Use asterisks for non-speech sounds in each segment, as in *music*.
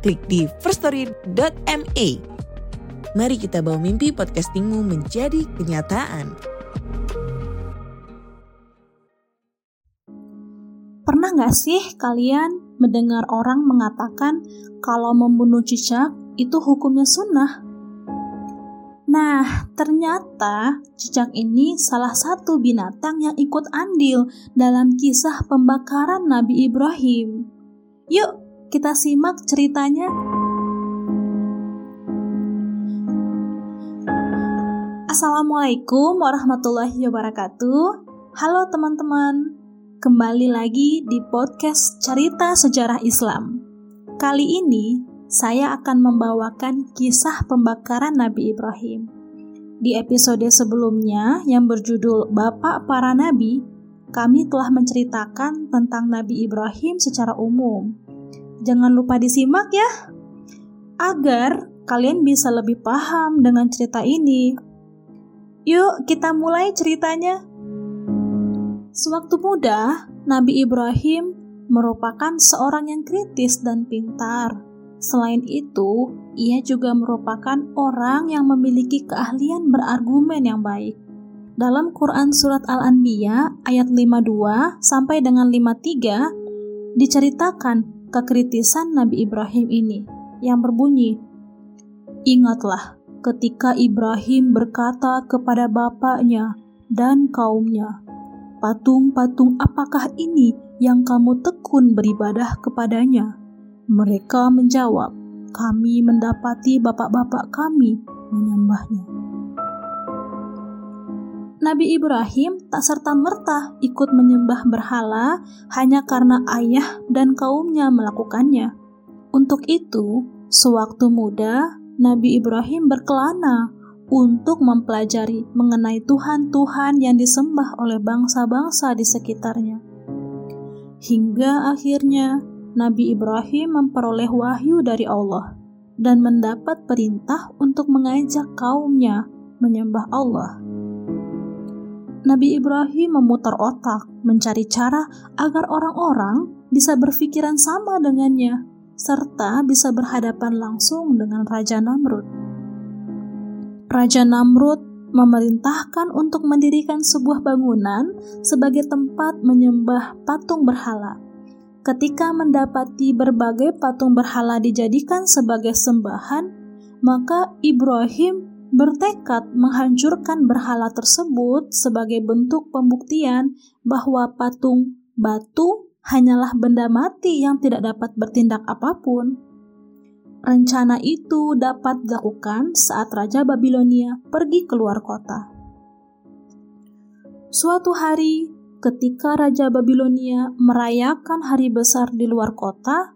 klik di firststory.me. Mari kita bawa mimpi podcastingmu menjadi kenyataan. Pernah nggak sih kalian mendengar orang mengatakan kalau membunuh cicak itu hukumnya sunnah? Nah, ternyata cicak ini salah satu binatang yang ikut andil dalam kisah pembakaran Nabi Ibrahim. Yuk, kita simak ceritanya. Assalamualaikum warahmatullahi wabarakatuh. Halo teman-teman, kembali lagi di podcast Cerita Sejarah Islam. Kali ini saya akan membawakan kisah pembakaran Nabi Ibrahim. Di episode sebelumnya yang berjudul Bapak Para Nabi, kami telah menceritakan tentang Nabi Ibrahim secara umum. Jangan lupa disimak ya, agar kalian bisa lebih paham dengan cerita ini. Yuk, kita mulai ceritanya. Sewaktu muda, Nabi Ibrahim merupakan seorang yang kritis dan pintar. Selain itu, ia juga merupakan orang yang memiliki keahlian berargumen yang baik. Dalam Quran Surat Al-Anbiya ayat 52 sampai dengan 53 diceritakan kekritisan Nabi Ibrahim ini yang berbunyi, Ingatlah ketika Ibrahim berkata kepada bapaknya dan kaumnya, Patung-patung apakah ini yang kamu tekun beribadah kepadanya? Mereka menjawab, kami mendapati bapak-bapak kami menyembahnya. Nabi Ibrahim tak serta-merta ikut menyembah berhala hanya karena ayah dan kaumnya melakukannya. Untuk itu, sewaktu muda, Nabi Ibrahim berkelana untuk mempelajari mengenai Tuhan-Tuhan yang disembah oleh bangsa-bangsa di sekitarnya. Hingga akhirnya Nabi Ibrahim memperoleh wahyu dari Allah dan mendapat perintah untuk mengajak kaumnya menyembah Allah. Nabi Ibrahim memutar otak mencari cara agar orang-orang bisa berpikiran sama dengannya, serta bisa berhadapan langsung dengan Raja Namrud. Raja Namrud memerintahkan untuk mendirikan sebuah bangunan sebagai tempat menyembah patung berhala. Ketika mendapati berbagai patung berhala dijadikan sebagai sembahan, maka Ibrahim bertekad menghancurkan berhala tersebut sebagai bentuk pembuktian bahwa patung batu hanyalah benda mati yang tidak dapat bertindak apa pun. Rencana itu dapat dilakukan saat Raja Babilonia pergi keluar kota. Suatu hari, ketika Raja Babilonia merayakan hari besar di luar kota,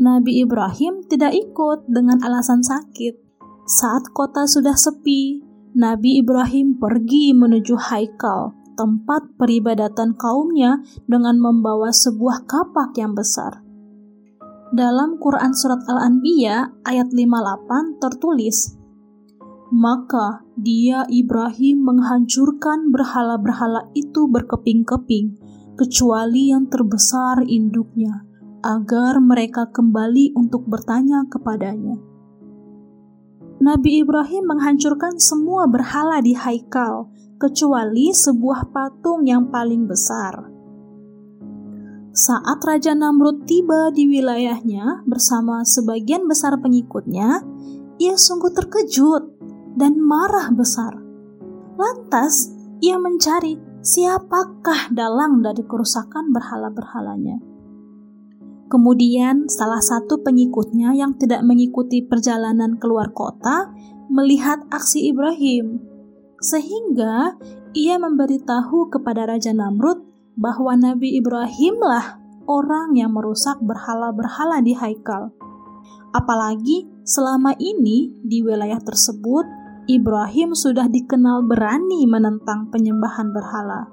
Nabi Ibrahim tidak ikut dengan alasan sakit. Saat kota sudah sepi, Nabi Ibrahim pergi menuju Haikal, tempat peribadatan kaumnya dengan membawa sebuah kapak yang besar. Dalam Quran Surat Al-Anbiya ayat 58 tertulis, Maka dia Ibrahim menghancurkan berhala-berhala itu berkeping-keping, kecuali yang terbesar induknya, agar mereka kembali untuk bertanya kepadanya. Nabi Ibrahim menghancurkan semua berhala di Haikal, kecuali sebuah patung yang paling besar. Saat Raja Namrud tiba di wilayahnya bersama sebagian besar pengikutnya, ia sungguh terkejut dan marah besar. Lantas, ia mencari siapakah dalang dari kerusakan berhala-berhalanya. Kemudian, salah satu pengikutnya yang tidak mengikuti perjalanan keluar kota melihat aksi Ibrahim, sehingga ia memberitahu kepada Raja Namrud bahwa Nabi Ibrahimlah orang yang merusak berhala-berhala di Haikal. Apalagi selama ini di wilayah tersebut, Ibrahim sudah dikenal berani menentang penyembahan berhala.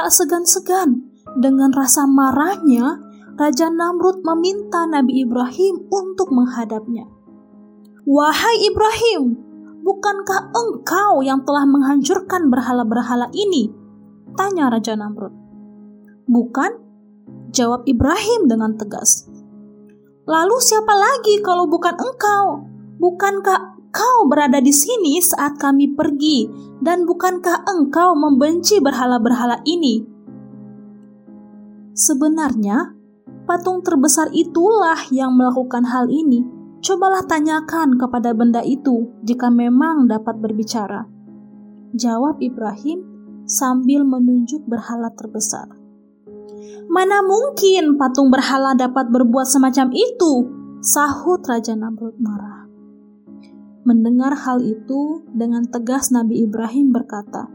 Tak segan-segan dengan rasa marahnya, Raja Namrud meminta Nabi Ibrahim untuk menghadapnya. Wahai Ibrahim, bukankah engkau yang telah menghancurkan berhala-berhala ini? Tanya Raja Namrud. Bukan, jawab Ibrahim dengan tegas. Lalu siapa lagi kalau bukan engkau? Bukankah kau berada di sini saat kami pergi dan bukankah engkau membenci berhala-berhala ini? Sebenarnya, patung terbesar itulah yang melakukan hal ini. Cobalah tanyakan kepada benda itu jika memang dapat berbicara. Jawab Ibrahim sambil menunjuk berhala terbesar. Mana mungkin patung berhala dapat berbuat semacam itu? Sahut Raja Namrud marah. Mendengar hal itu, dengan tegas Nabi Ibrahim berkata,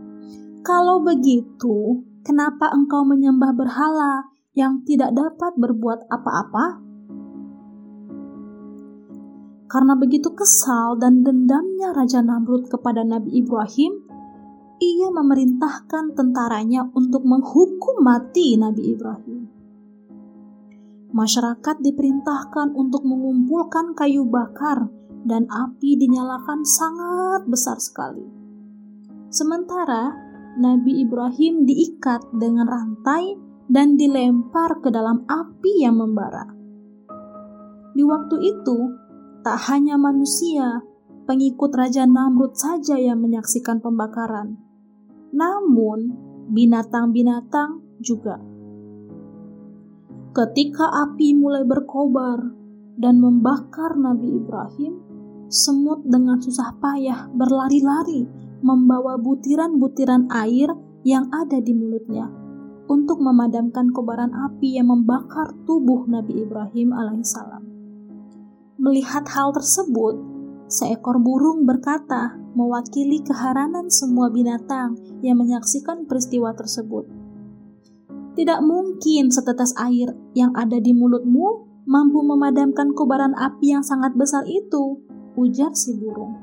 "Kalau begitu, kenapa engkau menyembah berhala yang tidak dapat berbuat apa-apa?" Karena begitu kesal dan dendamnya Raja Namrud kepada Nabi Ibrahim, ia memerintahkan tentaranya untuk menghukum mati Nabi Ibrahim. Masyarakat diperintahkan untuk mengumpulkan kayu bakar dan api dinyalakan sangat besar sekali. Sementara Nabi Ibrahim diikat dengan rantai dan dilempar ke dalam api yang membara. Di waktu itu, tak hanya manusia, pengikut Raja Namrud saja yang menyaksikan pembakaran namun binatang-binatang juga. Ketika api mulai berkobar dan membakar Nabi Ibrahim, semut dengan susah payah berlari-lari membawa butiran-butiran air yang ada di mulutnya untuk memadamkan kobaran api yang membakar tubuh Nabi Ibrahim alaihissalam. Melihat hal tersebut, seekor burung berkata mewakili keharanan semua binatang yang menyaksikan peristiwa tersebut. Tidak mungkin setetes air yang ada di mulutmu mampu memadamkan kobaran api yang sangat besar itu, ujar si burung.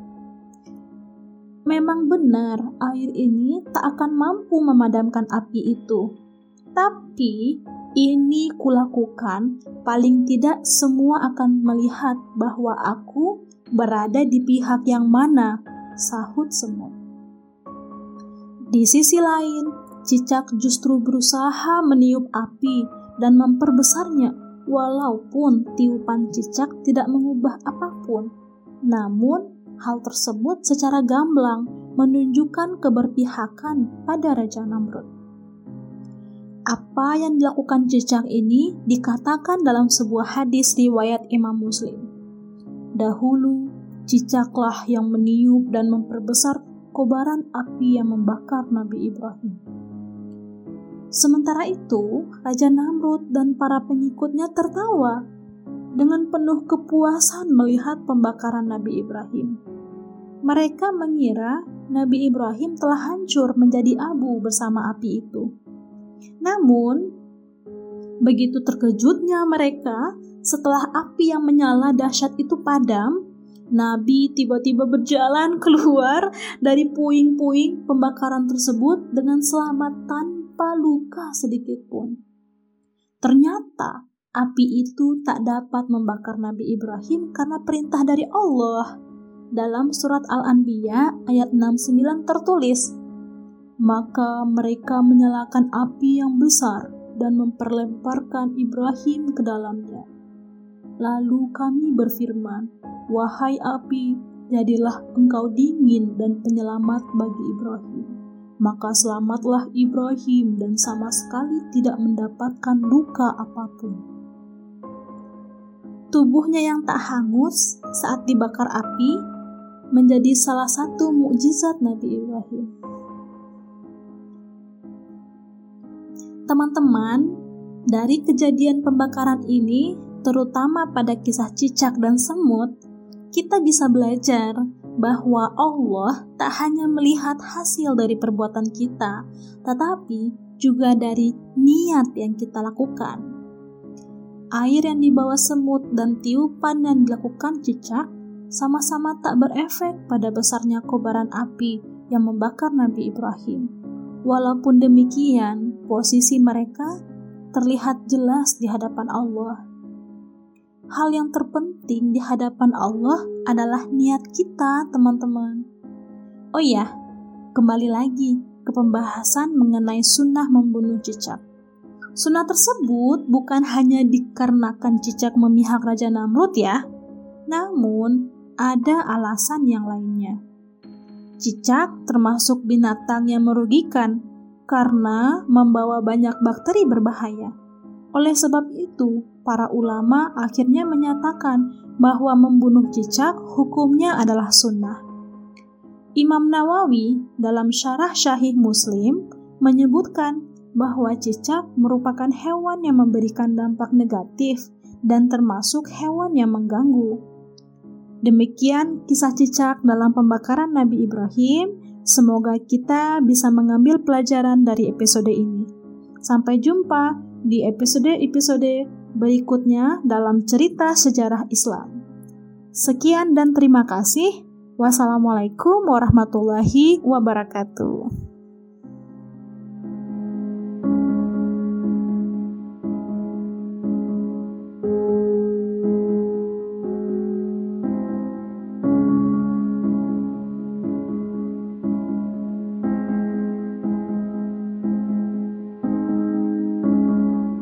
Memang benar, air ini tak akan mampu memadamkan api itu. Tapi, ini kulakukan, paling tidak semua akan melihat bahwa aku berada di pihak yang mana, sahut semut. Di sisi lain, cicak justru berusaha meniup api dan memperbesarnya, walaupun tiupan cicak tidak mengubah apa pun. Namun, hal tersebut secara gamblang menunjukkan keberpihakan pada Raja Namrud. Apa yang dilakukan cicak ini dikatakan dalam sebuah hadis riwayat Imam Muslim. Dahulu, cicaklah yang meniup dan memperbesar kobaran api yang membakar Nabi Ibrahim. Sementara itu, Raja Namrud dan para pengikutnya tertawa dengan penuh kepuasan melihat pembakaran Nabi Ibrahim. Mereka mengira Nabi Ibrahim telah hancur menjadi abu bersama api itu. Namun, begitu terkejutnya mereka setelah api yang menyala dahsyat itu padam, Nabi tiba-tiba berjalan *laughs* keluar dari puing-puing pembakaran tersebut dengan selamat tanpa luka sedikit pun. Ternyata api itu tak dapat membakar Nabi Ibrahim karena perintah dari Allah. Dalam surat Al-Anbiya ayat 69 tertulis, Maka mereka menyalakan api yang besar dan memperlemparkan Ibrahim ke dalamnya. Lalu kami berfirman, Wahai api, jadilah engkau dingin dan penyelamat bagi Ibrahim. Maka selamatlah Ibrahim dan sama sekali tidak mendapatkan luka apa pun. Tubuhnya yang tak hangus saat dibakar api menjadi salah satu mukjizat Nabi Ibrahim. Teman-teman, dari kejadian pembakaran ini, terutama pada kisah cicak dan semut, kita bisa belajar bahwa Allah tak hanya melihat hasil dari perbuatan kita, tetapi juga dari niat yang kita lakukan. air yang dibawa semut dan tiupan yang dilakukan cicak sama-sama tak berefek pada besarnya kobaran api yang membakar Nabi Ibrahim. Walaupun demikian, posisi mereka terlihat jelas di hadapan Allah. Hal yang terpenting di hadapan Allah adalah niat kita, teman-teman. Oh iya, kembali lagi ke pembahasan mengenai sunnah membunuh cicak. Sunnah tersebut bukan hanya dikarenakan cicak memihak Raja Namrud ya, namun ada alasan yang lainnya. Cicak termasuk binatang yang merugikan karena membawa banyak bakteri berbahaya. Oleh sebab itu, para ulama akhirnya menyatakan bahwa membunuh cicak hukumnya adalah sunnah. Imam Nawawi dalam syarah Syahih Muslim menyebutkan bahwa cicak merupakan hewan yang memberikan dampak negatif dan termasuk hewan yang mengganggu. Demikian kisah cicak dalam pembakaran Nabi Ibrahim. Semoga kita bisa mengambil pelajaran dari episode ini. Sampai jumpa di episode-episode berikutnya dalam cerita sejarah Islam. Sekian dan terima kasih. Wassalamualaikum warahmatullahi wabarakatuh.